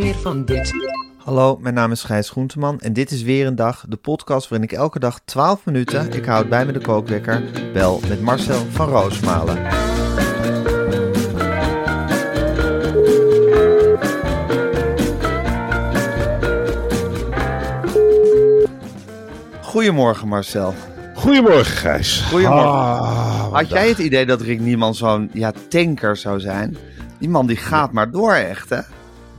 Meer van dit. Hallo, mijn naam is Gijs Groenteman en dit is weer een dag, de podcast waarin ik elke dag 12 minuten, ik houd bij me de kookwekker, bel met Marcel van Roosmalen. Goedemorgen Marcel. Goedemorgen, Gijs. Goedemorgen. Ah, Had jij het idee dat Rick Niemand zo'n ja, tanker zou zijn? Die man die gaat maar door echt hè?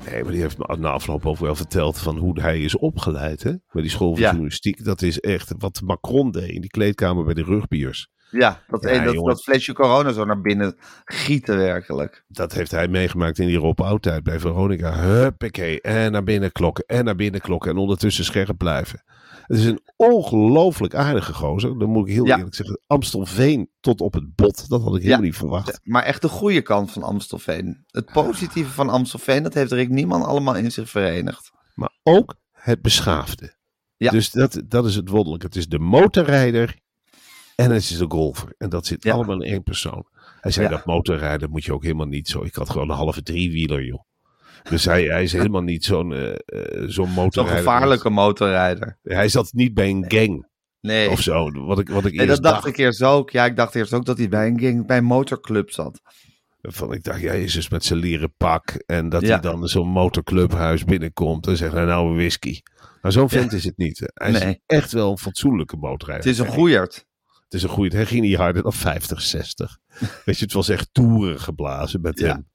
Nee, maar die heeft me na afloop ook wel verteld van hoe hij is opgeleid. Hè? Bij die school van Ja. journalistiek. Dat is echt wat Macron deed in die kleedkamer bij de rugbiers. Ja, dat, Ja, dat, flesje corona zo naar binnen gieten werkelijk. Dat heeft hij meegemaakt in die Rob Oud-tijd bij Veronica. Huppakee. En naar binnen klokken. En naar binnen klokken. En ondertussen scherp blijven. Het is een ongelooflijk aardige gozer. Dan moet ik heel Ja. eerlijk zeggen. Amstelveen tot op het bot. Dat had ik helemaal Ja. niet verwacht. Maar echt de goede kant van Amstelveen. Het positieve van Amstelveen, dat heeft Rick Niemand allemaal in zich verenigd. Maar ook het beschaafde. Ja. Dus dat, dat is het wonderlijke. Het is de motorrijder en het is de golfer. En dat zit allemaal in één persoon. Hij zei dat motorrijden moet je ook helemaal niet zo. Ik had gewoon een halve driewieler, joh. Dus hij, hij is helemaal niet zo'n eh, eh, zo'n Zo'n motorrijder. gevaarlijke motorrijder. Hij zat niet bij een gang Nee, of zo. Wat ik, wat ik nee eerst dat dacht dacht. ik eerst ook. Ja, ik dacht eerst ook dat hij bij een, gang- bij een motorclub zat. Van, ik dacht, jij is dus met zijn leren pak. En dat Ja. hij dan zo'n motorclubhuis binnenkomt. En zegt hij nou een whisky. Maar zo'n vent is het niet. Hij is echt wel een fatsoenlijke motorrijder. Het is een goeierd. Het is een goeie. Hij ging niet harder dan 50, 60. Weet je, het was echt toeren geblazen met Ja. hem.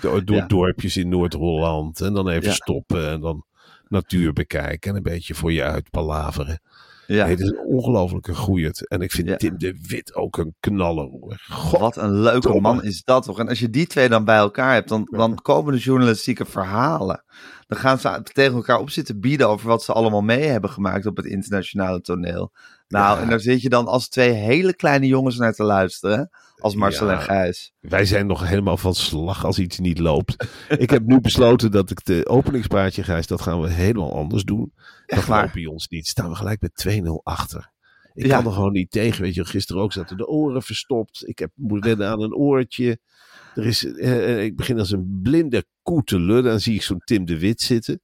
Door, door Ja. dorpjes in Noord-Holland. En dan even Ja. stoppen. En dan natuur bekijken. En een beetje voor je uit palaveren. Ja. Nee, het is een ongelofelijke. En ik vind Ja. Tim de Wit ook een knaller. God, Wat een leuke Domme. man is dat toch? En als je die twee dan bij elkaar hebt, dan, dan komen de journalistieke verhalen. Dan gaan ze tegen elkaar op zitten bieden over wat ze allemaal mee hebben gemaakt op het internationale toneel. Nou, Ja. en daar zit je dan als twee hele kleine jongens naar te luisteren. Als Marcel Ja. en Gijs. Wij zijn nog helemaal van slag als iets niet loopt. ik heb nu besloten dat ik de openingspraatje, Gijs, dat gaan we helemaal anders doen. Dat loopt bij ons niet. Staan we gelijk met 2-0 achter. Ik Ja. kan er gewoon niet tegen. Weet je, gisteren ook zaten de oren verstopt. Ik heb moet wennen aan een oortje. Er is, eh, eh, ik begin als een blinde koe te lullen. Dan zie ik zo'n Tim de Wit zitten.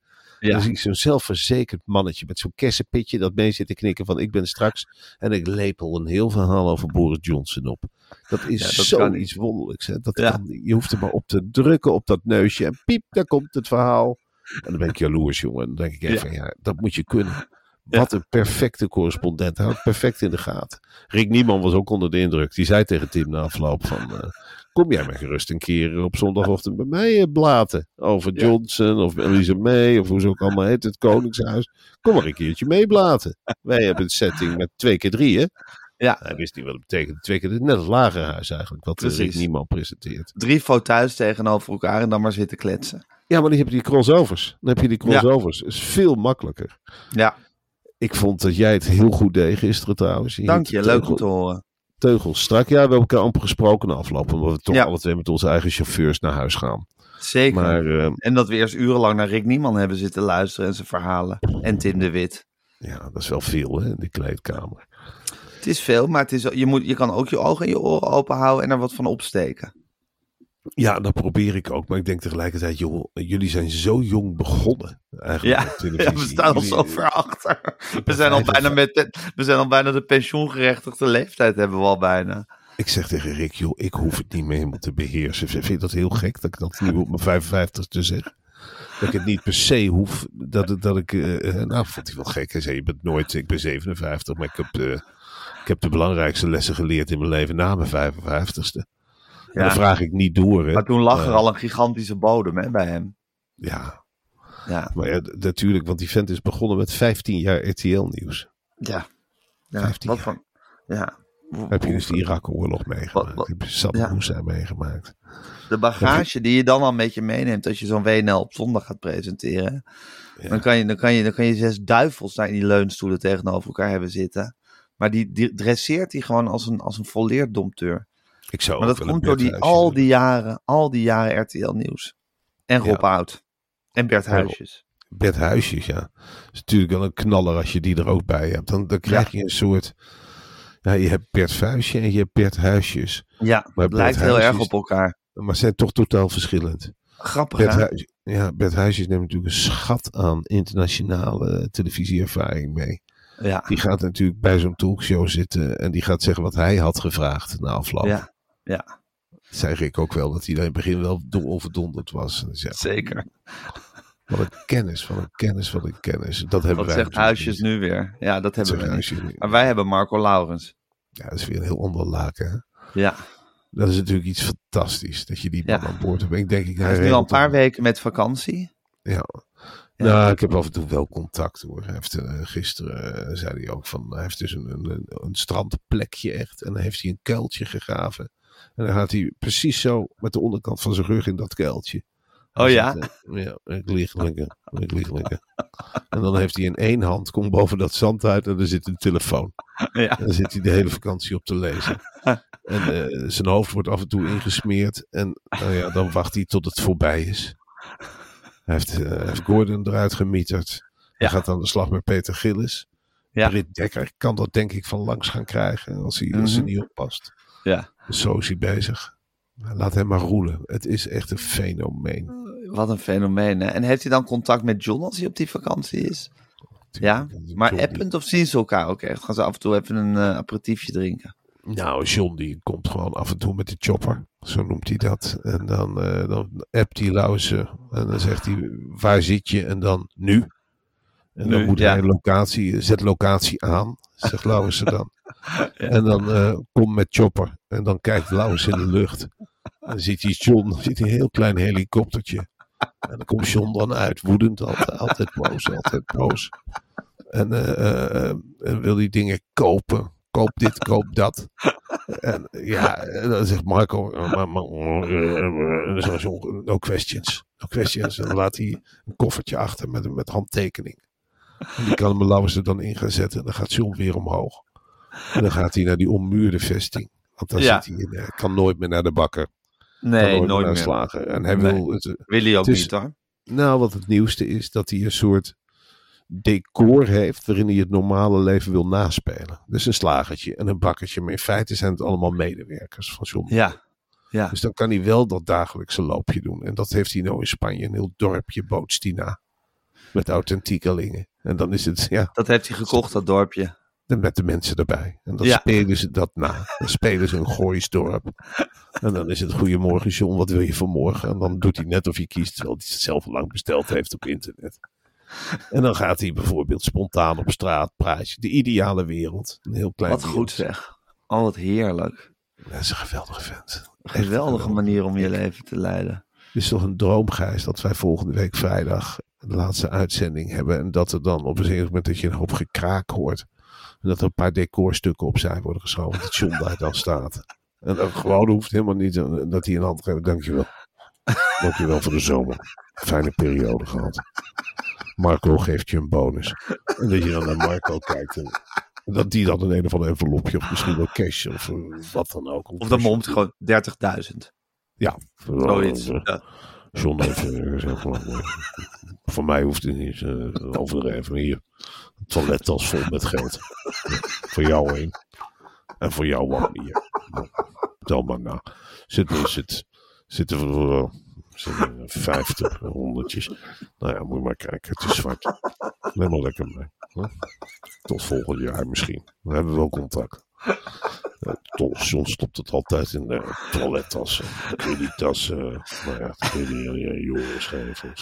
Ja. Dan zie ik zo'n zelfverzekerd mannetje met zo'n kersenpitje dat mee zit te knikken van ik ben straks. En ik lepel een heel verhaal over Boris Johnson op. Dat is Ja, dat zoiets wonderlijks. Hè? Dat Ja. kan, je hoeft er maar op te drukken op dat neusje. En piep, daar komt het verhaal. En dan ben ik jaloers, jongen. Dan denk ik even, ja. dat moet je kunnen. Wat een perfecte correspondent. Hij houdt perfect in de gaten. Rick Nieman was ook onder de indruk. Die zei tegen Tim na afloop van... eh, kom jij maar gerust een keer op zondagochtend bij mij eh, blaten. Over. Johnson of Elisa May of hoe ze ook allemaal heet. Het Koningshuis. Kom maar een keertje meeblaten. Wij hebben een setting met twee keer drie, hè? Ja. Hij wist niet wat het betekent. Twee keer. Net als Lagerhuis eigenlijk. Wat eh, Rick Precies. Nieman presenteert. Drie fauteuils tegenover elkaar en dan maar zitten kletsen. Ja, maar dan heb je die crossovers. Dan heb je die crossovers. Dat is veel makkelijker. Ja, Ik vond dat jij het heel goed deed gisteren trouwens. dank je. Leuk teugel- om te horen. Teugels strak. Ja, we hebben elkaar amper gesproken na afloop. Omdat we toch Ja. alle twee met onze eigen chauffeurs naar huis gaan. Zeker. Maar eh, En dat we eerst urenlang naar Rick Nieman hebben zitten luisteren en zijn verhalen. En Tim de Wit. ja, dat is wel veel hè, in die kleedkamer. Het is veel, maar het is, je, moet, je kan ook je ogen en je oren open houden en er wat van opsteken. Ja, dat probeer ik ook. Maar ik denk tegelijkertijd, joh, jullie zijn zo jong begonnen. Eigenlijk Ja, ja, we staan al zo ver achter. We zijn, al bijna met de, we zijn al bijna de pensioengerechtigde leeftijd hebben we al bijna. Ik zeg tegen Rick, joh, ik hoef het niet meer helemaal te beheersen. Vind je dat heel gek dat ik dat nu op mijn 55 te zeg? Dat ik het niet per se hoef. Dat, dat ik. eh, eh, nou, vond hij wel gek. Hij zei: Je bent nooit. Ik ben 57, maar ik heb, de, ik heb de belangrijkste lessen geleerd in mijn leven na mijn 55ste. En Ja. dan vraag ik niet door. Hè. Maar toen lag er Eh, al een gigantische bodem hè, bij hem. Ja, Ja. maar ja, natuurlijk, want die vent is begonnen met 15 jaar RTL-nieuws. Ja. ja. 15 Wat jaar. van. Ja. Heb je dus de Irak-oorlog meegemaakt? wat- Heb je Saddam ja. Meegemaakt? De bagage die je dan al met je meeneemt als je zo'n WNL op zondag gaat presenteren. Ja. Dan, kan je, dan, kan je, dan kan je zes duivels daar in die leunstoelen tegenover elkaar hebben zitten. Maar die, die dresseert hij gewoon als een, als een volleerd dompteur. Ik zou Maar dat komt door die, Bert al die jaren, al die jaren RTL Nieuws. En Rob Ja. Oud. En Bert Huisjes. Bert Huisjes, ja. Dat is natuurlijk wel een knaller als je die er ook bij hebt. Dan, dan krijg je een soort... Ja, je hebt Bert Vuistje en je hebt Bert Huisjes. Ja, Maar het lijkt Bert heel erg op elkaar. Maar zijn toch totaal verschillend. Grappig Bert, ja, Bert Huisjes neemt natuurlijk een schat aan internationale televisieervaring mee. Ja, Die gaat natuurlijk bij zo'n talkshow zitten en die gaat zeggen wat hij had gevraagd na afloop. ja, ja, Zei Rick ook wel dat hij daar in het begin wel do- overdonderd was. Zeker. Wat een kennis, wat een kennis, wat een kennis. Dat hebben Wat wij zegt Huisjes niet. nu weer? Ja, dat Dat hebben zegt we niet. Maar wij hebben Marco Laurens. Ja, dat is weer een heel ander laken. Hè? Ja, Dat is natuurlijk iets fantastisch dat je die man Ja. aan boord hebt. Ik denk, ik, hij is nu al een paar weken met vakantie. Ja. Ja. Nou, ik heb af en toe wel contact hoor. Hij heeft, eh, gisteren eh, zei hij ook van, hij heeft dus een, een, een strandplekje echt. En dan heeft hij een kuiltje gegraven. En dan gaat hij precies zo met de onderkant van zijn rug in dat kuiltje. Oh ja? eh, ja, ik lig lekker. Ik lig lekker. En dan heeft hij in één hand, komt boven dat zand uit en er zit een telefoon. Ja. En dan zit hij de hele vakantie op te lezen. En eh, zijn hoofd wordt af en toe ingesmeerd. En nou ja, dan wacht hij tot het voorbij is. Hij heeft, eh, hij heeft Gordon eruit gemieterd. Hij Ja. gaat aan de slag met Peter Gillis. Ja. Britt Dekker kan dat denk ik van langs gaan krijgen. Als hij, als hij Mhm. niet oppast. Ja. Zo is hij bezig. Laat hem maar roelen. Het is echt een fenomeen. Wat een fenomeen. Hè? En heeft hij dan contact met John als hij op die vakantie is? Ja, maar append of zien ze elkaar ook echt? Gaan ze af en toe even een eh, aperitiefje drinken? Nou, John die komt gewoon af en toe met de chopper. Zo noemt hij dat. En dan, eh, dan appt hij Lauzen. En dan zegt hij, waar zit je? En dan nu. En dan moet ja. hij locatie, zet locatie aan. Zegt Lauzen dan. En dan eh kom met chopper. En dan kijkt Lauzen in de lucht. En dan ziet hij John, ziet hij een heel klein helikoptertje. En dan komt John dan uit, woedend, altijd, altijd boos, altijd boos. En eh, eh, wil hij dingen kopen. Koop dit, koop dat. En ja, en dan zegt Marco, no questions. No questions. En dan laat hij een koffertje achter met, met handtekening. En die kan Lauwers er dan in gaan zetten. En dan gaat John weer omhoog. En dan gaat hij naar die ommuurde vesting. Want dan Ja. zit hij in, hij kan nooit meer naar de bakker. kan Nee, nooit, meer. slagen. En hij Nee. wil het, Wil hij ook niet hoor. nou, wat het nieuwste is, dat hij een soort decor heeft waarin hij het normale leven wil naspelen. Dus een slagertje en een bakkertje, maar in feite zijn het allemaal medewerkers van John. Ja, ja. Dus dan kan hij wel dat dagelijkse loopje doen. En dat heeft hij nou in Spanje, een heel dorpje Bootstina. Met authentiekelingen. En dan is het, ja, Dat heeft hij gekocht, dat dorpje. Met de mensen erbij. En dan Ja. spelen ze dat na. Dan spelen ze een Gooisdorp. En dan is het Goedemorgen John, wat wil je vanmorgen? En dan doet hij net of hij kiest, terwijl hij het zelf al lang besteld heeft op internet. En dan gaat hij bijvoorbeeld spontaan op straat praatje. De ideale wereld. Een heel klein Wat goed zeg. Oh, wat heerlijk. Dat is een geweldige vent. Geweldige geweldig. manier om je leven te leiden. Het is toch een droomgeist dat wij volgende week vrijdag de laatste uitzending hebben. En dat er dan op een gegeven moment dat je een hoop gekraak hoort. En dat er een paar decorstukken opzij worden geschoven. Dat John daar dan staat. En dat gewoon hoeft helemaal niet dat hij een hand geeft. Dankjewel. Dankjewel voor de zomer. Fijne periode gehad. Marco geeft je een bonus. En dat je dan naar Marco kijkt. En dat die dan een een of ander envelopje of misschien wel cash of eh, wat dan ook. Of dan momt gewoon 30.000. Ja. Zoiets. Eh, Ja. John heeft eh, gezegd voor mij hoeft het niet uh, overdreven. Hier, toilettas vol met geld. voor jou heen. En voor jou wonen hier. Tel maar na. Zit, zit, zitten er uh, zitten er 50 honderdjes. Nou ja, moet je maar kijken. Het is zwart. Neem lekker mee. Tot volgend jaar misschien. Dan hebben we wel contact. John stopt het altijd in de toilettassen, kredietassen. Maar ja, jongens geven.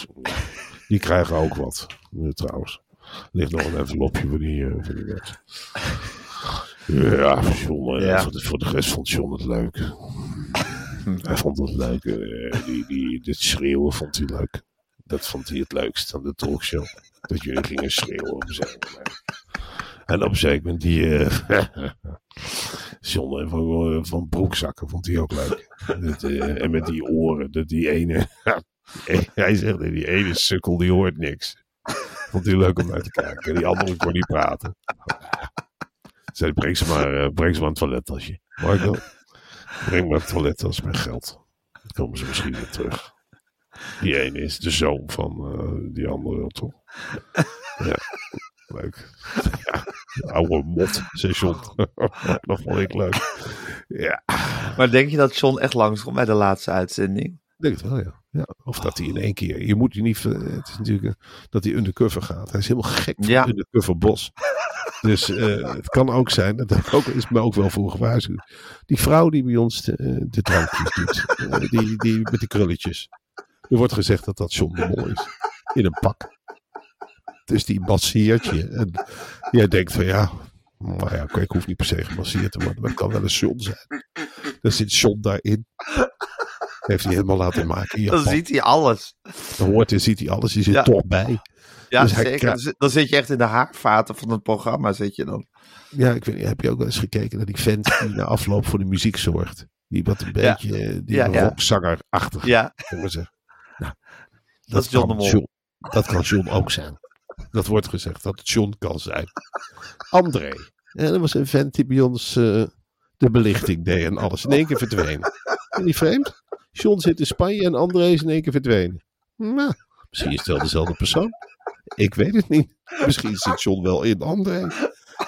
Die krijgen ook wat, trouwens. Er ligt nog een envelopje voor die, uh, voor die. Ja, John, ja. Voor, de, voor de rest vond John het leuk. Hij vond het leuk. Uh, die, die, dit schreeuwen vond hij leuk. Dat vond hij het leukst aan de talkshow. Dat jullie gingen schreeuwen op zijn En op zeker moment die uh, John van, van broekzakken vond hij ook leuk. Dat, uh, en met die oren, dat die ene, hij zegt die ene sukkel die hoort niks. Vond hij leuk om naar te kijken. Die andere kon niet praten. Zei, breng ze maar, uh, breng ze maar een toilettasje. Marco, breng maar een toilettas met geld. Dan komen ze misschien weer terug. Die ene is de zoon van uh, die andere, toch? Ja, leuk. Ja, oude mot, zei John. dat vond ik leuk. Ja. Maar denk je dat John echt langskomt bij de laatste uitzending? denk het wel, ja. Ja. Of dat hij in één keer. Je moet je niet. Het is natuurlijk dat hij undercover gaat. Hij is helemaal gek van ja. undercover bos. Dus uh, het kan ook zijn, dat ook, is me ook wel voor gewaarschuwd. Die vrouw die bij ons de, de drankjes doet, uh, die, die met die krulletjes. Er wordt gezegd dat dat John de Mol is. In een pak. Dus die masseert je. En jij denkt van ja, maar ja, ik hoef niet per se gemasseerd te worden. Maar het kan wel een John zijn. Dan zit John daarin. Heeft hij helemaal laten maken. Dan ziet hij alles. Dan hoort en ziet hij alles. Je zit toch bij. Ja, dus zeker. Dan zit je echt in de haarvaten van het programma, zit je dan. Ja, ik weet, heb je ook wel eens gekeken naar die vent die na afloop voor de muziek zorgt? Die wat een beetje, ja. die ja, rockzanger-achtig. Ja. Nou, dat, dat, is John de Mol. John, dat kan John ook zijn. Dat wordt gezegd dat het John kan zijn. André. En dat was een vent die bij ons uh, de belichting deed en alles. In één keer verdwenen. En die vreemd? John zit in Spanje en André is in één keer verdwenen. Nou, misschien is het wel dezelfde persoon. Ik weet het niet. Misschien zit John wel in André.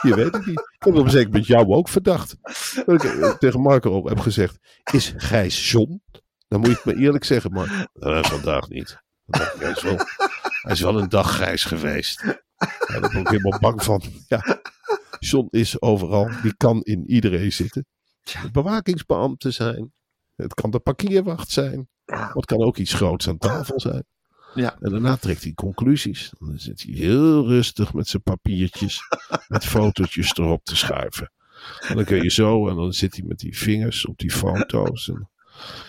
Je weet het niet. Ik heb op een zeker moment jou ook verdacht. Dat ik tegen Marco op heb gezegd: Is Gijs John? Dan moet je het me eerlijk zeggen, maar uh, vandaag niet. Hij is, wel, hij is wel een dag grijs geweest. Daar ben ik helemaal bang van. Ja. John is overal. Die kan in iedereen zitten. Het bewakingsbeambte zijn. Het kan de parkeerwacht zijn. Maar het kan ook iets groots aan tafel zijn. Ja. En daarna trekt hij conclusies. Dan zit hij heel rustig met zijn papiertjes, met fotootjes erop te schuiven. En dan kun je zo, en dan zit hij met die vingers op die foto's. En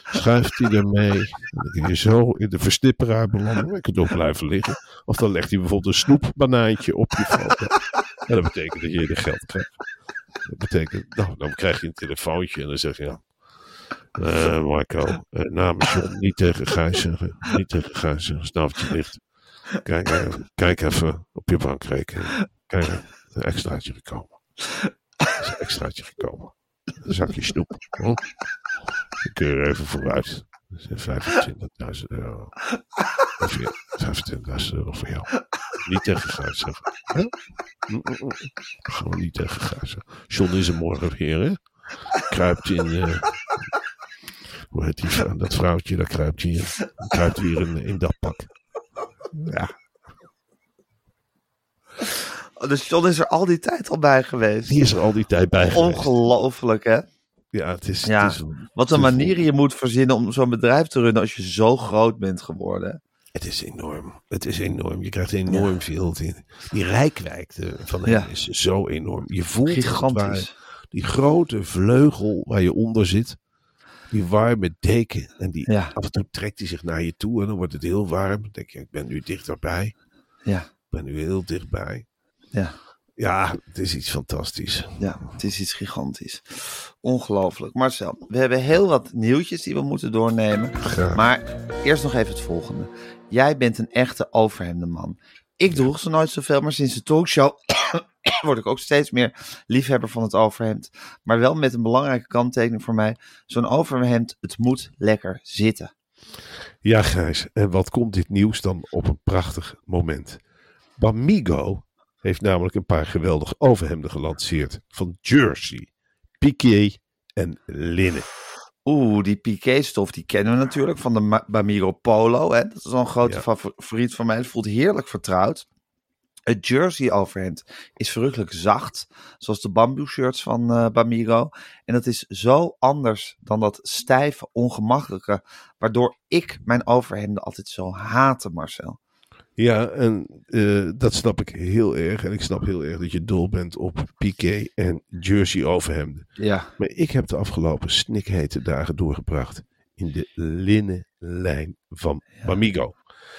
schuift hij ermee. En dan kun je zo in de verstipperaar belanden. Dan kun je ook blijven liggen. Of dan legt hij bijvoorbeeld een snoepbanaantje op je foto. En dat betekent dat je de geld krijgt. Dat betekent, nou, dan krijg je een telefoontje en dan zeg je, ja, uh, Marco, uh, namens John, niet tegen Gijs zeggen. Niet tegen Gijs zeggen, dicht. Kijk, uh, kijk even op je bankrekening. Kijk, een extraatje gekomen. Er is een extraatje gekomen. Een zakje snoep. Dan kun je er even vooruit. Dat is 25.000 euro. 25.000 euro voor jou. Niet tegen Gijs zeggen. Huh? Gewoon niet tegen Gijs zeggen. John is er morgen weer, hè? Kruipt in, uh, hoe heet die, dat vrouwtje, dat kruipt hier. Kruipt hier in, in dat pak. Ja. Oh, dus John is er al die tijd al bij geweest. Die is er al die tijd bij geweest. Ongelooflijk, hè? Ja, het is. Ja, het is wat een manier je moet verzinnen om zo'n bedrijf te runnen als je zo groot bent geworden. Het is enorm. Het is enorm. Je krijgt enorm ja. veel. Die, die rijkwijde van hem ja. is zo enorm. Je voelt Gigantisch. Waar, die grote vleugel waar je onder zit. Die warme deken. En die, ja. af en toe trekt hij zich naar je toe. En dan wordt het heel warm. Dan denk je, ik ben nu dichterbij. Ja. Ik ben nu heel dichtbij. Ja. Ja, het is iets fantastisch. Ja, het is iets gigantisch. Ongelooflijk. Marcel, we hebben heel wat nieuwtjes die we moeten doornemen. Maar eerst nog even het volgende. Jij bent een echte overhemde man. Ik droeg ze nooit zoveel, maar sinds de talkshow word ik ook steeds meer liefhebber van het overhemd. Maar wel met een belangrijke kanttekening voor mij. Zo'n overhemd, het moet lekker zitten. Ja, Gijs. En wat komt dit nieuws dan op een prachtig moment? Bamigo heeft namelijk een paar geweldige overhemden gelanceerd. Van jersey, piqué en linnen. Oeh, die piqué-stof, die kennen we natuurlijk van de Bamigo Polo. Hè? Dat is al een grote Ja. favoriet van mij. Het voelt heerlijk vertrouwd. Het jersey overhemd is verrukkelijk zacht, zoals de bamboe shirts van eh, Bamigo. En dat is zo anders dan dat stijve, ongemakkelijke, waardoor ik mijn overhemden altijd zo haatte, Marcel. Ja, en eh, dat snap ik heel erg. En ik snap heel erg dat je dol bent op piqué en jersey overhemden. Ja. Maar ik heb de afgelopen snikhete dagen doorgebracht in de linnen lijn van Bamigo.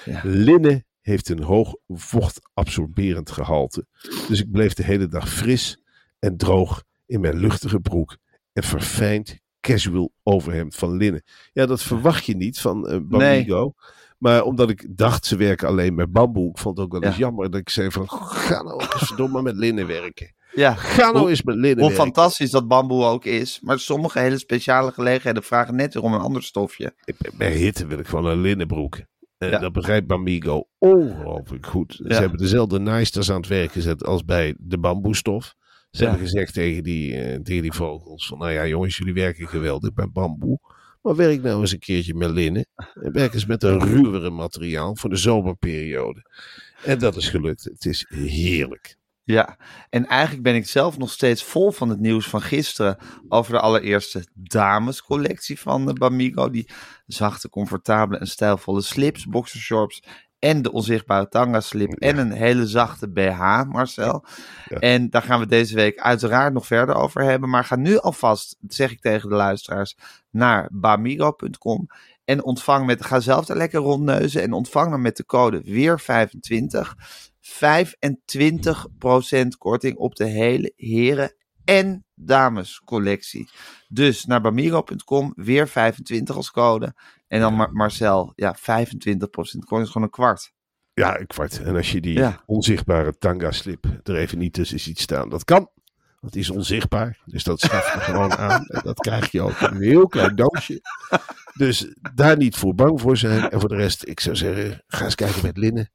Ja. Linnen heeft een hoog vochtabsorberend gehalte. Dus ik bleef de hele dag fris en droog in mijn luchtige broek en verfijnd casual overhemd van linnen. Ja, dat verwacht je niet van eh, Bamigo. Maar omdat ik dacht, ze werken alleen met bamboe. Ik vond het ook wel eens Ja. jammer dat ik zei van, ga nou eens verdomme met linnen werken. Ja. Ga nou eens met linnen Hoe werken. fantastisch dat bamboe ook is. Maar sommige hele speciale gelegenheden vragen net weer om een ander stofje. Ik Bij hitte wil ik gewoon een linnenbroek. En Ja. dat begrijpt Bamigo ongelooflijk goed. Ze hebben dezelfde naaisters aan het werk gezet als bij de bamboestof. Ze Ja. hebben gezegd tegen die, eh, tegen die vogels van, nou ja jongens, jullie werken geweldig bij bamboe. Maar werk nou eens een keertje met linnen. En werk eens met een ruwere materiaal voor de zomerperiode. En dat is gelukt. Het is heerlijk. Ja, en eigenlijk ben ik zelf nog steeds vol van het nieuws van gisteren over de allereerste damescollectie van de Bamigo. Die zachte, comfortabele en stijlvolle slips, boxershorts en de onzichtbare tanga slip en een hele zachte BH, Marcel. Ja. En daar gaan we deze week uiteraard nog verder over hebben. Maar ga nu alvast, zeg ik tegen de luisteraars, naar bamigo.com en ontvang met, ga zelf daar lekker rondneuzen en ontvang dan met de code weer25 25% korting op de hele heren en dames collectie. Dus naar bamigo.com, weer 25 als code. En dan Mar- Marcel, ja, 25% korting is gewoon een kwart. Ja, een kwart. En als je die Ja. onzichtbare tanga slip er even niet tussen ziet staan, dat kan. Dat is onzichtbaar. Dus dat schaf je gewoon aan. En dat krijg je ook in een heel klein doosje. Dus daar niet voor bang voor zijn. En voor de rest, ik zou zeggen, ga eens kijken met linnen.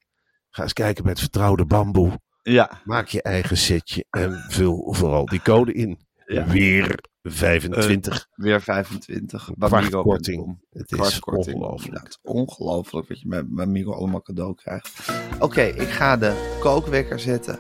Ga eens kijken met vertrouwde bamboe. Ja, Maak je eigen setje en vul vooral die code in. Ja. Weer 25. weer 25. Kwart Bamigo.com. korting. Het is ongelooflijk. inderdaad. Ongelooflijk wat je bij Bamigo allemaal cadeau krijgt. Oké, ik ga de kookwekker zetten.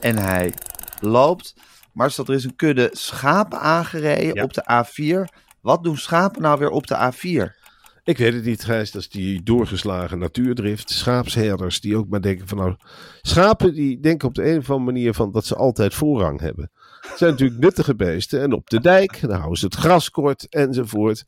En hij loopt. Marcel, er is een kudde schapen aangereden Ja. op de A4. Wat doen schapen nou weer op de A4? Ik weet het niet, Gijs. Dat is die doorgeslagen natuurdrift. Schaapsherders die ook maar denken van nou... Schapen die denken op de een of andere manier van dat ze altijd voorrang hebben. Het zijn natuurlijk nuttige beesten. En op de dijk, dan houden ze het gras kort enzovoort.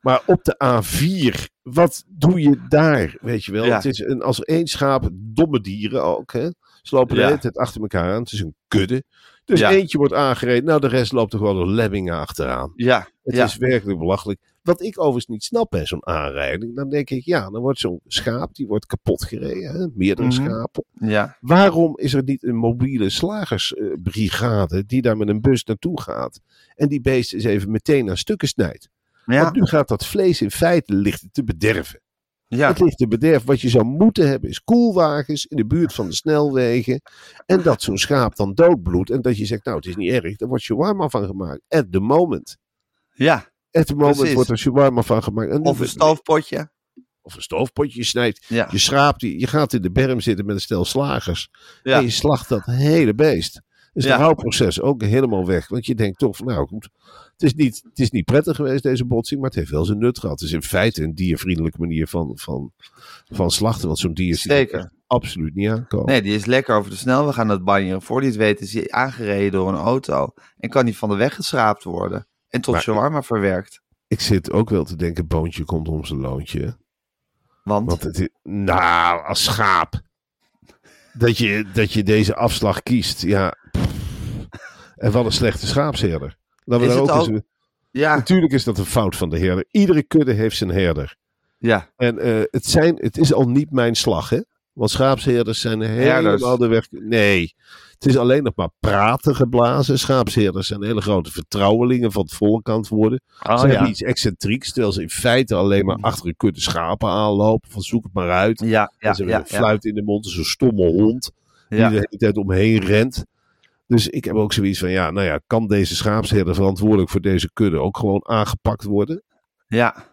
Maar op de A4, wat doe je daar? Weet je wel, Ja. het is een, als één schaap, domme dieren ook, hè. Ze lopen de hele tijd achter elkaar aan. Het is een kudde. Dus Ja. eentje wordt aangereden. Nou, de rest loopt er gewoon een lemmingen achteraan. Ja, Het ja. is werkelijk belachelijk. Wat ik overigens niet snap bij zo'n aanrijding, dan denk ik, ja, dan wordt zo'n schaap, die wordt kapot gereden, hè? meerdere Mhm. schapen. ja. Waarom is er niet een mobiele slagersbrigade die daar met een bus naartoe gaat en die beesten eens even meteen aan stukken snijdt? Ja, Want nu gaat dat vlees in feite ligt te bederven. ja. Het ligt te bederven. Wat je zou moeten hebben is koelwagens in de buurt van de snelwegen. En dat zo'n schaap dan doodbloedt. En dat je zegt, nou het is niet erg. Daar wordt shawarma van gemaakt. At the moment. ja. At the moment Precies. wordt er shawarma van gemaakt. En Of een stoofpotje. Of een stoofpotje. Je snijdt, Ja, je schraapt, die, je gaat in de berm zitten met een stel slagers. ja. En je slacht dat hele beest. Dus Ja. het rouwproces ook helemaal weg. Want je denkt toch van, nou goed. Het is, niet, het is niet prettig geweest deze botsing, maar het heeft wel zijn nut gehad. Het is in feite een diervriendelijke manier van, van, van slachten. Want zo'n dier ziet er Zeker. absoluut niet aankomen. Nee, die is lekker over de snelweg aan het banjeren. Voor die het weet is hij aangereden door een auto. En kan die van de weg geschraapt worden. En tot Maar- shawarma verwerkt. Ik zit ook wel te denken, boontje komt om zijn loontje. Want, Want het is, nou, als schaap. Dat je, dat je deze afslag kiest. Ja. En wat een slechte schaapsherder. Laten we daar ook eens- ja, Natuurlijk is dat een fout van de herder. Iedere kudde heeft zijn herder. ja, En eh, het, zijn, het is al niet mijn slag, hè? Want schaapsherders zijn helemaal de weg. Nee. Het is alleen nog maar praten geblazen. Schaapsherders zijn hele grote vertrouwelingen van het volk aan het worden. oh, ze ja. hebben iets excentrieks, terwijl ze in feite alleen maar achter een kudde schapen aanlopen. Van zoek het maar uit. Ja, ja, en ze hebben een fluit in de mond, zo'n stomme hond. Die de hele tijd omheen rent. Dus ik heb ook zoiets van, ja, nou ja, kan deze schaapsherder verantwoordelijk voor deze kudde ook gewoon aangepakt worden? Ja.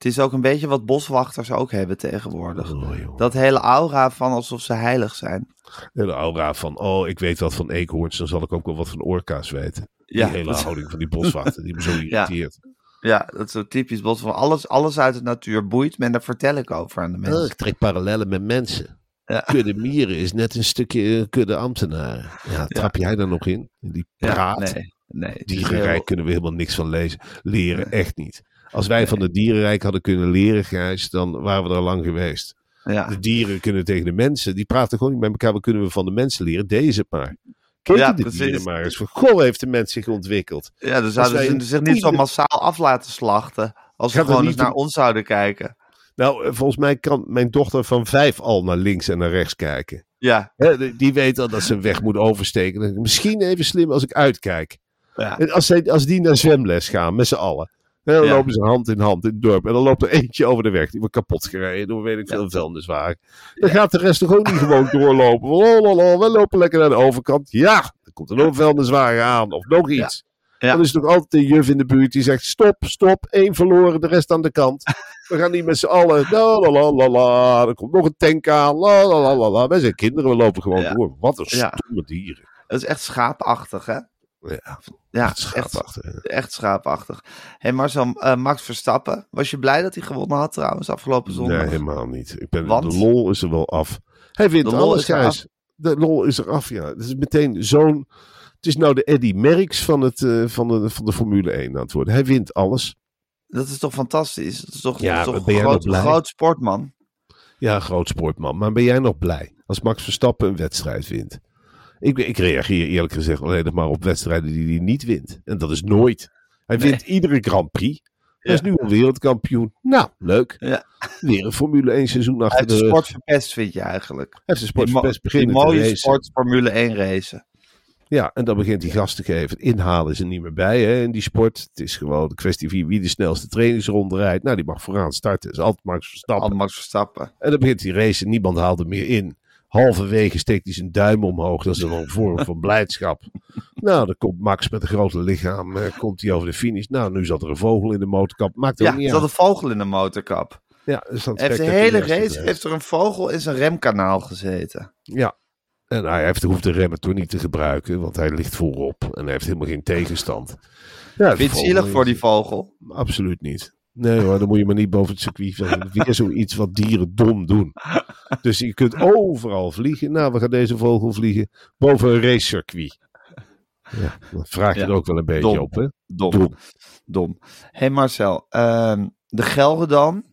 Het is ook een beetje wat boswachters ook hebben tegenwoordig. Oh. Dat hele aura van alsof ze heilig zijn. En de aura van, oh, ik weet wat van eekhoorns, dan zal ik ook wel wat van orka's weten. Die Ja, hele dat- houding van die boswachten, die me zo irriteert. Ja, dat is zo typisch bos van alles, alles uit de natuur boeit me en daar vertel ik over aan de Oh, mensen. ik trek parallellen met mensen. Ja. Kudde mieren is net een stukje eh, kudde ambtenaren. Ja, trap jij daar nog in? Die Ja, praat. nee, nee. heel- kunnen we helemaal niks van lezen. Leren, echt niet. Als wij van het dierenrijk hadden kunnen leren, Gijs, dan waren we er al lang geweest. Ja, De dieren kunnen tegen de mensen, die praten gewoon niet met elkaar. Wat kunnen we van de mensen leren? Deze maar. Kijk Ja, de precies. dieren maar eens. Van, goh, heeft de mens zich ontwikkeld. ja dan zouden ze zich niet zo massaal af laten slachten. Als ze gewoon eens naar ons zouden kijken. Nou, eh, volgens mij kan mijn dochter van vijf al naar links en naar rechts kijken. Ja, die- weet al dat ze een weg moet oversteken. Misschien even slim als ik uitkijk. ja. En als, zij, als die naar zwemles gaan, met z'n allen. Hè, dan Ja. lopen ze hand in hand in het dorp. En dan loopt er eentje over de weg. Die wordt kapot gereden door weet ik veel Ja. vuilniswagen. Dan gaat de rest toch ook niet gewoon doorlopen. Lololol, we lopen lekker naar de overkant. Ja, dan komt er nog een vuilniswagen aan. Of nog iets. Ja. Dan is er toch altijd een juf in de buurt die zegt: stop, stop, één verloren, de rest aan de kant. We gaan niet met z'n allen. La, la, la. Er komt nog een tank aan. La, la, la. Wij zijn kinderen, we lopen gewoon Ja. door. Wat een Ja. stomme dieren. Dat is echt schaapachtig, hè? Ja, schaapachtig. Echt, echt schaapachtig. Hé hey Marcel, eh, Max Verstappen. Was je blij dat hij gewonnen had trouwens afgelopen zondag? Nee, helemaal niet. Ik ben, Want? De lol is er wel af. Hij wint De alles, Gijs. De lol is er af, ja. Het is meteen zo'n... Het is nou de Eddie Merckx van, het, eh, van, de, van de Formule 1 aan het worden. Hij wint alles. Dat is toch fantastisch? Dat is toch, Ja, dat is toch een groot, groot sportman? Ja, groot sportman. Maar ben jij nog blij als Max Verstappen een wedstrijd wint? Ik, ik reageer eerlijk gezegd alleen nog maar op wedstrijden die hij niet wint. En dat is nooit. Hij Nee. wint iedere Grand Prix. Hij is nu al wereldkampioen. Nou, leuk. Ja. Weer een Formule 1 seizoen achter de rug. sport verpest, vind je eigenlijk? Hij heeft de sport Die Die te mooie racen. sport Formule 1 racen. Ja, en dan begint hij gas te geven. Inhalen is er niet meer bij hè, in die sport. Het is gewoon de kwestie van wie de snelste trainingsronde rijdt. Nou, die mag vooraan starten. Dat is altijd Max Verstappen. Max Verstappen. En dan begint hij racen. Niemand haalt er meer in. Halverwege steekt hij zijn duim omhoog. Dat is dan een vorm van blijdschap. Nou, dan komt Max met een grote lichaam. eh, komt hij over de finish. Nou, nu zat er een vogel in de motorkap. Maakt er Ja, ook er niet zat een vogel in de motorkap. Ja, dus Hij heeft de hele race heeft er een vogel in zijn remkanaal gezeten. Ja. En hij heeft, hoeft de remmen toch niet te gebruiken. Want hij ligt voorop. En hij heeft helemaal geen tegenstand. Ja, Vind je het zielig voor die vogel? Absoluut niet. Nee hoor, dan moet je maar niet boven het circuit. vliegen. Weer zoiets wat dieren dom doen. Dus je kunt overal vliegen. Nou, we gaan deze vogel vliegen boven een racecircuit. Ja, dan vraag je Ja, er ook wel een beetje dom. op, hè? Dom. Dom. Dom. Hé hey Marcel, ehm, de Gelderdan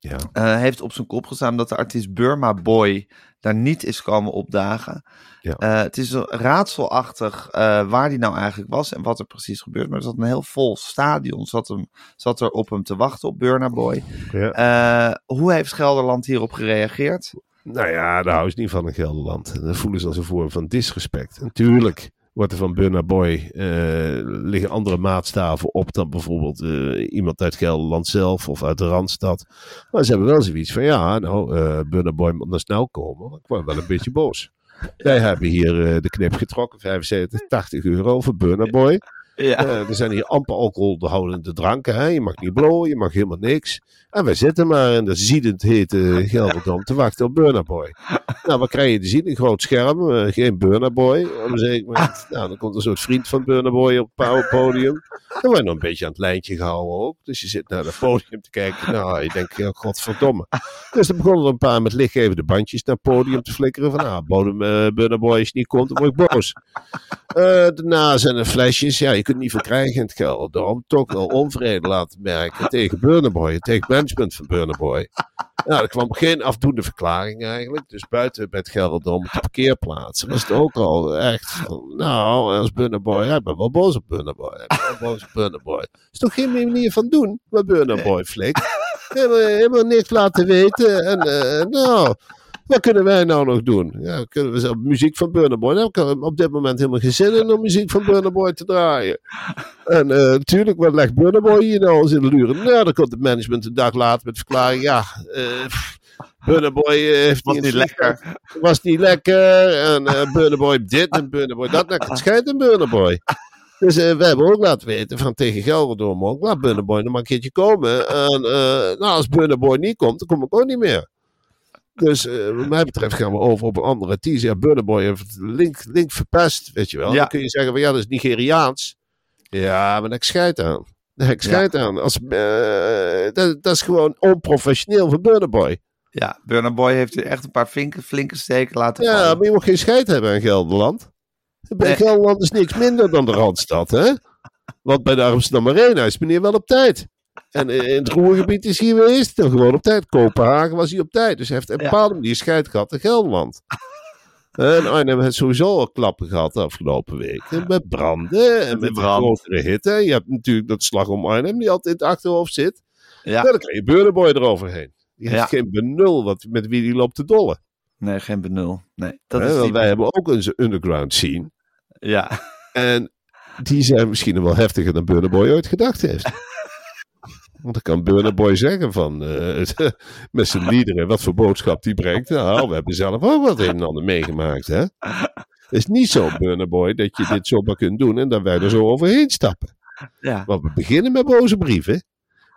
Ja. eh, heeft op zijn kop gestaan dat de artiest Burma Boy daar niet is komen opdagen. Ja. Eh, het is raadselachtig eh, waar die nou eigenlijk was en wat er precies gebeurt. Maar er zat een heel vol stadion, zat, hem, zat er op hem te wachten op Burma Boy. ja. Hoe heeft Gelderland hierop gereageerd? Nou ja, daar hou je niet van in Gelderland. Dat voelen ze als een vorm van disrespect. Natuurlijk wordt er van Burna Boy eh, liggen andere maatstaven op dan bijvoorbeeld eh, iemand uit Gelderland zelf of uit de Randstad. Maar ze hebben wel zoiets van, ja, nou, eh Burna Boy moet naar snel komen. Ik word wel een beetje boos. Wij hebben hier de knip getrokken, 75, 80 euro voor Burna Boy. Ja. Er zijn hier amper alcoholhoudende dranken. Hè? Je mag niet blowen, je mag helemaal niks. En wij zitten maar in de ziedend hete Gelderdom te wachten op Burna Boy. Nou, wat krijg je te zien? Een groot scherm, eh, geen Burna Boy. Zeker moment, nou, dan komt een soort vriend van Burna Boy op het powerpodium. Dan wordt nog een beetje aan het lijntje gehouden ook. Dus je zit naar het podium te kijken. Nou, je denkt, godverdomme. Dus dan begonnen er een paar met lichtgevende bandjes naar het podium te flikkeren. Van, nou, bodem, eh Burna Boy, als je niet komt, dan word ik boos. Eh, daarna zijn er flesjes. Ja, je kunt niet veel krijgen in het Gelderdom. Toch wel onvrede laten merken tegen Burna Boy. en Tegen management van Burna Boy. Nou, er kwam geen afdoende verklaring eigenlijk. Dus buiten bij het Gelderdom, op de parkeerplaats, was het ook al echt nou, als Burna Boy, ik ben wel boos op Burna Boy. Ik boos Burna Boy. is toch geen manier van doen, wat Burna Boy flikt. Helemaal, helemaal niks laten weten. En eh, nou, wat kunnen wij nou nog doen? Ja, kunnen we zelf muziek van Burna Boy? Nou, ik heb op dit moment helemaal geen zin in om muziek van Burna Boy te draaien. En eh, natuurlijk, wat legt Burna Boy hier nou eens in de luren? Nou, dan komt het management een dag later met verklaring. Ja, eh Burna Boy eh, heeft Was niet lekker. Was niet lekker. En eh Burna Boy dit en Burna Boy dat. Nou, het schijnt een Burna Boy. Dus eh, we hebben ook laten weten van tegen Gelderdoom ook, laat Bunnenboy nog maar een keertje komen. En eh, nou, als Bunnenboy niet komt, dan kom ik ook niet meer. Dus eh, wat mij betreft gaan we over op een andere teaser. Ja, Bunnenboy heeft link, link verpest, weet je wel. Ja. Dan kun je zeggen van ja, dat is Nigeriaans. Ja, maar ik scheid aan. Ik scheid aan. Als, eh, dat, dat is gewoon onprofessioneel van Bunnenboy. Ja, Burner Boy heeft echt een paar flinke, flinke steken laten Ja, vallen. maar je mag geen scheid hebben aan Gelderland. Bij Nee. Gelderland is niks minder dan de Randstad, hè? Want bij de Amsterdam Arena is meneer wel op tijd. En in het Roergebied is hij geweest, dan gewoon op tijd. Kopenhagen was hij op tijd. Dus hij heeft een bepaalde manier scheid gehad aan Gelderland. En Arnhem heeft sowieso al klappen gehad de afgelopen weken. Met branden en Met met brand. grotere hitte. Je hebt natuurlijk dat slag om Arnhem die altijd in het achterhoofd zit. Ja. Dan krijg je Beurdenboy eroverheen. Die heeft Ja. geen benul wat, met wie die loopt te dollen. nee, geen benul. Nee, dat is want die... wij hebben ook een underground scene. Ja, En die zijn misschien wel heftiger dan Burner Boy ooit gedacht heeft. Want dan kan Burner Boy zeggen van, eh, met zijn liederen, wat voor boodschap die brengt. Nou, we hebben zelf ook wat een en ander meegemaakt, hè. Het is niet zo, Burner Boy, dat je dit zomaar kunt doen en dat wij er zo overheen stappen. ja. Want we beginnen met boze brieven.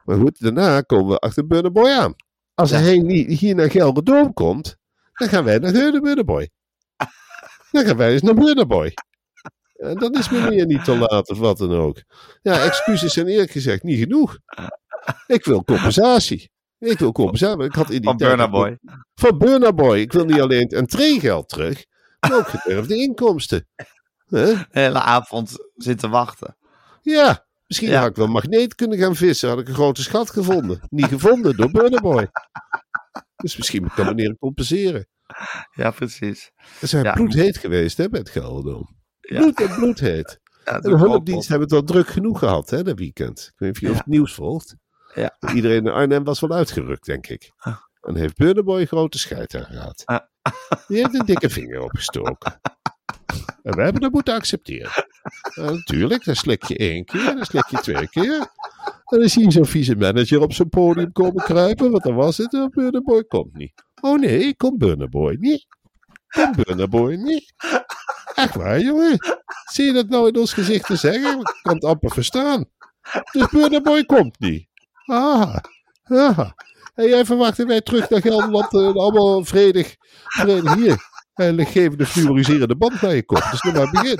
Maar goed, daarna komen we achter Burner Boy aan. Als Ja. hij niet hier naar Gelderdoom komt, dan gaan wij naar de Burner Boy. Dan gaan wij eens naar Burner Boy. En dan is meneer niet te laat of wat dan ook. Ja, excuses zijn eerlijk gezegd niet genoeg. Ik wil compensatie. Ik wil compensatie. Ik had in die Van tijd- Burner Boy. Van Burner Boy. Ik wil niet alleen het entreegeld terug, maar ook gedurfde inkomsten. Hè? De hele avond zitten wachten. Ja, misschien Ja. had ik wel magneet kunnen gaan vissen. Had ik een grote schat gevonden. Niet gevonden door Burner Boy. Dus misschien kan meneer compenseren. Ja, precies. Ze zijn Ja. bloedheet geweest hè, bij het Gelderdoom. Ja. Bloed en bloedheet. Ja, de hulpdienst hebben het wel druk genoeg gehad hè, dat weekend. Ik weet niet of je Ja. het nieuws volgt. Ja. Iedereen in Arnhem was wel uitgerukt, denk ik. Ah. En heeft Burner Boy grote scheid aan gehad. Ah. Die heeft een dikke vinger opgestoken. En wij hebben dat moeten accepteren. Ja, natuurlijk, dan slik je één keer, dan slik je twee keer. En dan zie je zo'n vieze manager op zijn podium komen kruipen. Want dan was het, oh, Burner Boy komt niet. Oh nee, ik kom Burner Boy niet. Kom Burner Boy niet. Echt waar, jongen. Zie je dat nou in ons gezicht te zeggen? Ik kan het amper verstaan. Dus Burner Boy komt niet. Ah, ah. Jij verwacht dat wij terug naar Gelderland eh, allemaal vredig, vredig hier. En geven de fluoriserende band naar je kop. Dus nog maar begin.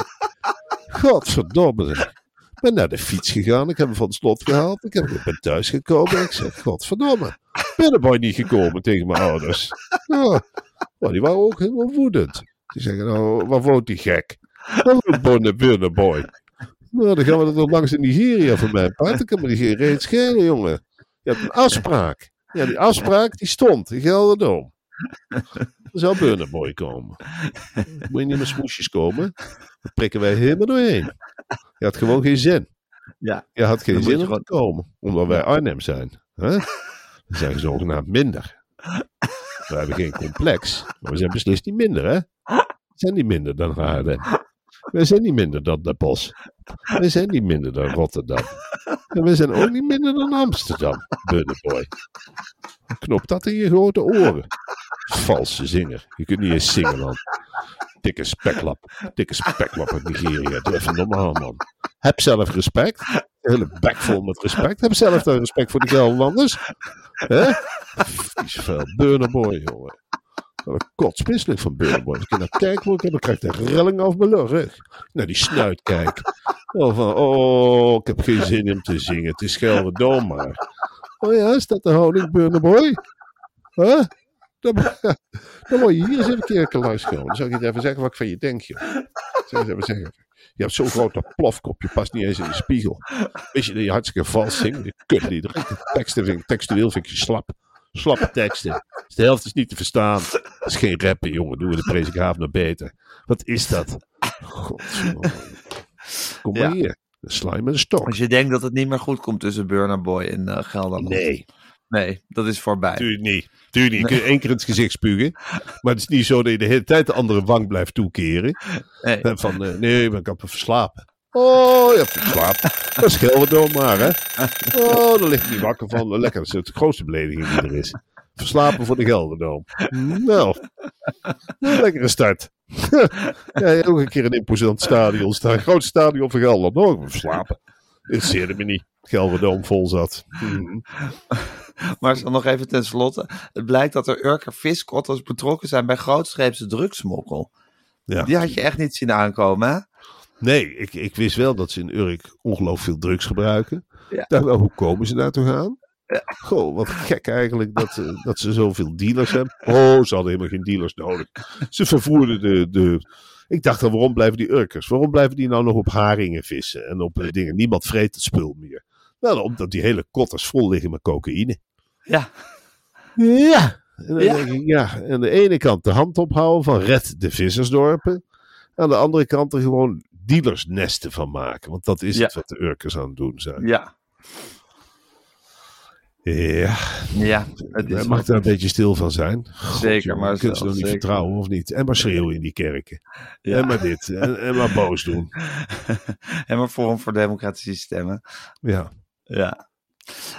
Godverdomme. Ik ben naar de fiets gegaan. Ik heb hem van het slot gehaald. Ik, heb, ben thuis gekomen. En ik zeg, godverdomme. Ben niet gekomen tegen mijn ouders. Oh, oh, die waren ook helemaal woedend. Die zeggen, nou, waar woont die gek? Boy? Nou, dan gaan we er nog langs in Nigeria voor mijn part. Dan kan me geen reet schelen, jongen. Je hebt een afspraak. Ja, die afspraak die stond in Gelderdoom. Er zou Burner Boy komen. Moet je niet met smoesjes komen. Dan prikken wij helemaal doorheen. Je had gewoon geen zin. Ja. Je had geen zin om te komen. Omdat wij Arnhem zijn. We zijn zogenaamd minder. We hebben geen complex. Maar we zijn beslist niet minder, hè? We zijn niet minder dan Haarlem. We zijn niet minder dan Den Bosch. We zijn niet minder dan Rotterdam. En we zijn ook niet minder dan Amsterdam, Buddenboy. Knop dat in je grote oren. Valse zinger. Je kunt niet eens zingen, man. Dikke speklap. Dikke speklap uit Nigeria. Doe even normaal, man. Heb zelf respect. Hele bek vol met respect. Heb zelf respect voor de Gelderlanders. Hè? Vies vuil. Burnerboy, jongen. Wat een kotsmisselijk van Burnerboy. Als ik naar kijk, word dan krijg ik de rilling over mijn rug. Naar die snuit kijk. Oh, van, oh, ik heb geen zin om te zingen. Het is Gelderdoom maar. Oh ja, is dat de houding, Burnerboy? Huh? Dan, moet je hier eens een keer langs komen. Dan zal ik je even zeggen wat ik van je denk, joh. Eens even zeggen. Je hebt zo'n grote plofkop, je past niet eens in de spiegel. Weet je dat je hartstikke vals zingt? Die kutliederen. De teksten vind textueel vind ik je slap. Slappe teksten. Dus de helft is niet te verstaan. Dat is geen rappen, jongen. Doen we de Prezikhaven nog beter. Wat is dat? Godverdomme. Kom maar Ja. hier. Je met een stok. Als je denkt dat het niet meer goed komt tussen Burner Boy en eh, Gelderland. Nee. Nee, dat is voorbij. Tuurlijk niet. Tuurlijk niet. Je kunt één keer in het gezicht spugen. Maar het is niet zo dat je de hele tijd de andere wang blijft toekeren. Nee. En van, eh, nee, ik heb me verslapen. Oh, je hebt verslapen. Dat is Gelderdoom maar, hè. Oh, daar ligt niet wakker van. Lekker, dat is de grootste belediging die er is. Verslapen voor de Gelderdoom. Nou, een lekkere start. ja, ook een keer een imposant stadion staan. Groot stadion van Gelderland. Oh, we slapen. Interesseerde me niet. Gelderdoom vol zat. Mhm. Maar dan nog even ten slotte. Het blijkt dat er Urker viskotters betrokken zijn bij grootscheepse drugsmokkel. Ja. Die had je echt niet zien aankomen, hè? Nee, ik, ik wist wel dat ze in Urk ongelooflijk veel drugs gebruiken. Ja. Wel, hoe komen ze daartoe gaan? Goh, wat gek eigenlijk dat, eh, dat ze zoveel dealers hebben. Oh, ze hadden helemaal geen dealers nodig. Ze vervoerden de, de... Ik dacht dan, waarom blijven die Urkers? Waarom blijven die nou nog op haringen vissen en op eh, dingen? Niemand vreet het spul meer. Nou, omdat die hele kotters vol liggen met cocaïne. Ja, Ja. En dan Ja. denk ik, ja, aan de ene kant de hand ophouden van red de vissersdorpen. Aan de andere kant er gewoon dealersnesten van maken. Want dat is Ja. het wat de Urkers aan het doen zijn. ja, Ja, ja. Het is mag daar een beetje stil van zijn. Zeker, jongen, maar Kun je ze nog niet vertrouwen of niet? En maar schreeuwen in die kerken. Ja. En maar dit. En, en maar boos doen. en maar Forum voor Democratie stemmen. Ja. Ja.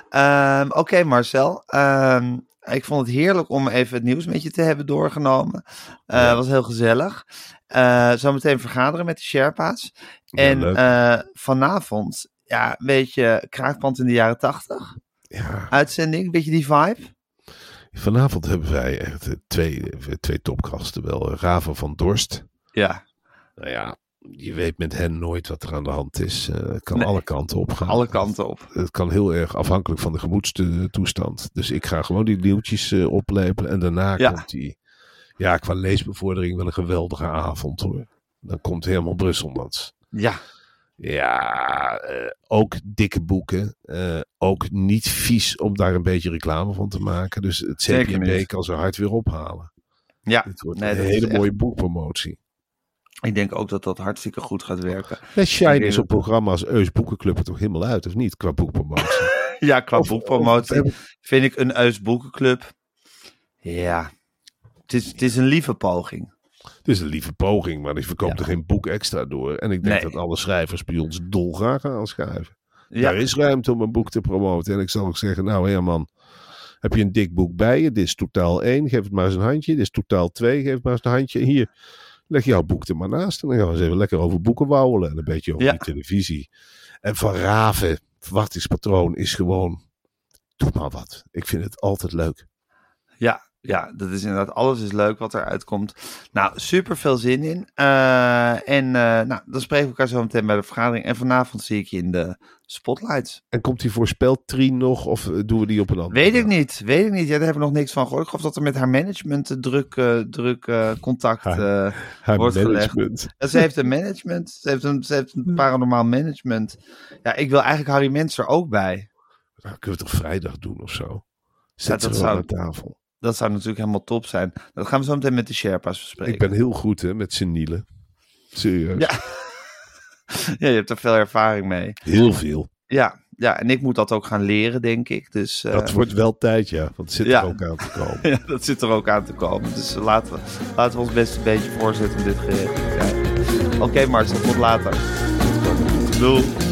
Ehm, Oké, Marcel. Ehm, ik vond het heerlijk om even het nieuws met je te hebben doorgenomen. Het Ja. was heel gezellig. Eh zometeen vergaderen met de Sherpa's. Ja, en eh, vanavond, ja, weet je, Kraakpand in de jaren tachtig. ja. Uitzending, beetje die vibe. Vanavond hebben wij echt eh, twee, twee topgasten wel. Raven van Dorst. Ja, Nou ja, je weet met hen nooit wat er aan de hand is. Het kan Nee. alle kanten op gaan. alle kanten op. Het kan heel erg afhankelijk van de gemoedstoestand. Dus ik ga gewoon die nieuwtjes eh, oplepelen. En daarna Ja. komt die, ja, qua leesbevordering wel een geweldige avond hoor. Dan komt helemaal Brusselmans. Ja, Ja, eh, ook dikke boeken. Eh, ook niet vies om daar een beetje reclame van te maken. Dus het niet. kan ze hard weer ophalen. ja. Het wordt Nee, een hele echt- mooie boekpromotie. Ik denk ook dat dat hartstikke goed gaat werken. En Shine is op programma's Eus Boekenclub er toch helemaal uit, of niet? Qua boekpromotie. Ja, qua Of- boekpromotie of- vind ik een Eus Boekenclub. Ja, het is, het is een lieve poging. Het is een lieve poging, maar die verkoopt Ja. er geen boek extra door. En ik denk Nee. dat alle schrijvers bij ons dolgraag gaan aanschrijven. Ja, Daar is ruimte om een boek te promoten. En ik zal ook zeggen, nou Herman, heb je een dik boek bij je? Dit is totaal 1, geef het maar eens een handje. Dit is totaal 2, geef het maar eens een handje. Hier, leg jouw boek er maar naast. En dan gaan we eens even lekker over boeken wauwelen. En een beetje over Ja. die televisie. En Van Raven, verwachtingspatroon, is gewoon, doe maar wat. Ik vind het altijd leuk. Ja, ja, dat is inderdaad, alles is leuk wat eruit komt. Nou, super veel zin in. Eh, en eh, nou, dan spreken we elkaar zo meteen bij de vergadering. En vanavond zie ik je in de spotlights. En komt die voorspeltrien nog of eh, doen we die op een andere Weet ik niet, weet ik niet. Ja, daar hebben we nog niks van gehoord. Ik geloof dat er met haar management druk, druk contact... Haar- Haar Wordt gelegd. management. Ja, ze heeft een management. Ze heeft een, ze heeft een paranormaal management. Ja, ik wil eigenlijk Harry Mens er ook bij. Nou, kunnen we het toch vrijdag doen of zo? Zet dat ze zou- aan tafel. Dat zou natuurlijk helemaal top zijn. Dat gaan we zo meteen met de Sherpa's bespreken. Ik ben heel goed hè, met senielen. Serieus. Ja. Ja, je hebt er veel ervaring mee. Heel veel. Ja, ja, en ik moet dat ook gaan leren, denk ik. Dus eh, Dat wordt wel tijd, ja. Want het zit Ja. er ook aan te komen. ja, dat zit er ook aan te komen. Dus eh, laten, we, laten we ons best een beetje voorzetten om dit te krijgen. Oké, Marcel, tot later. Doei.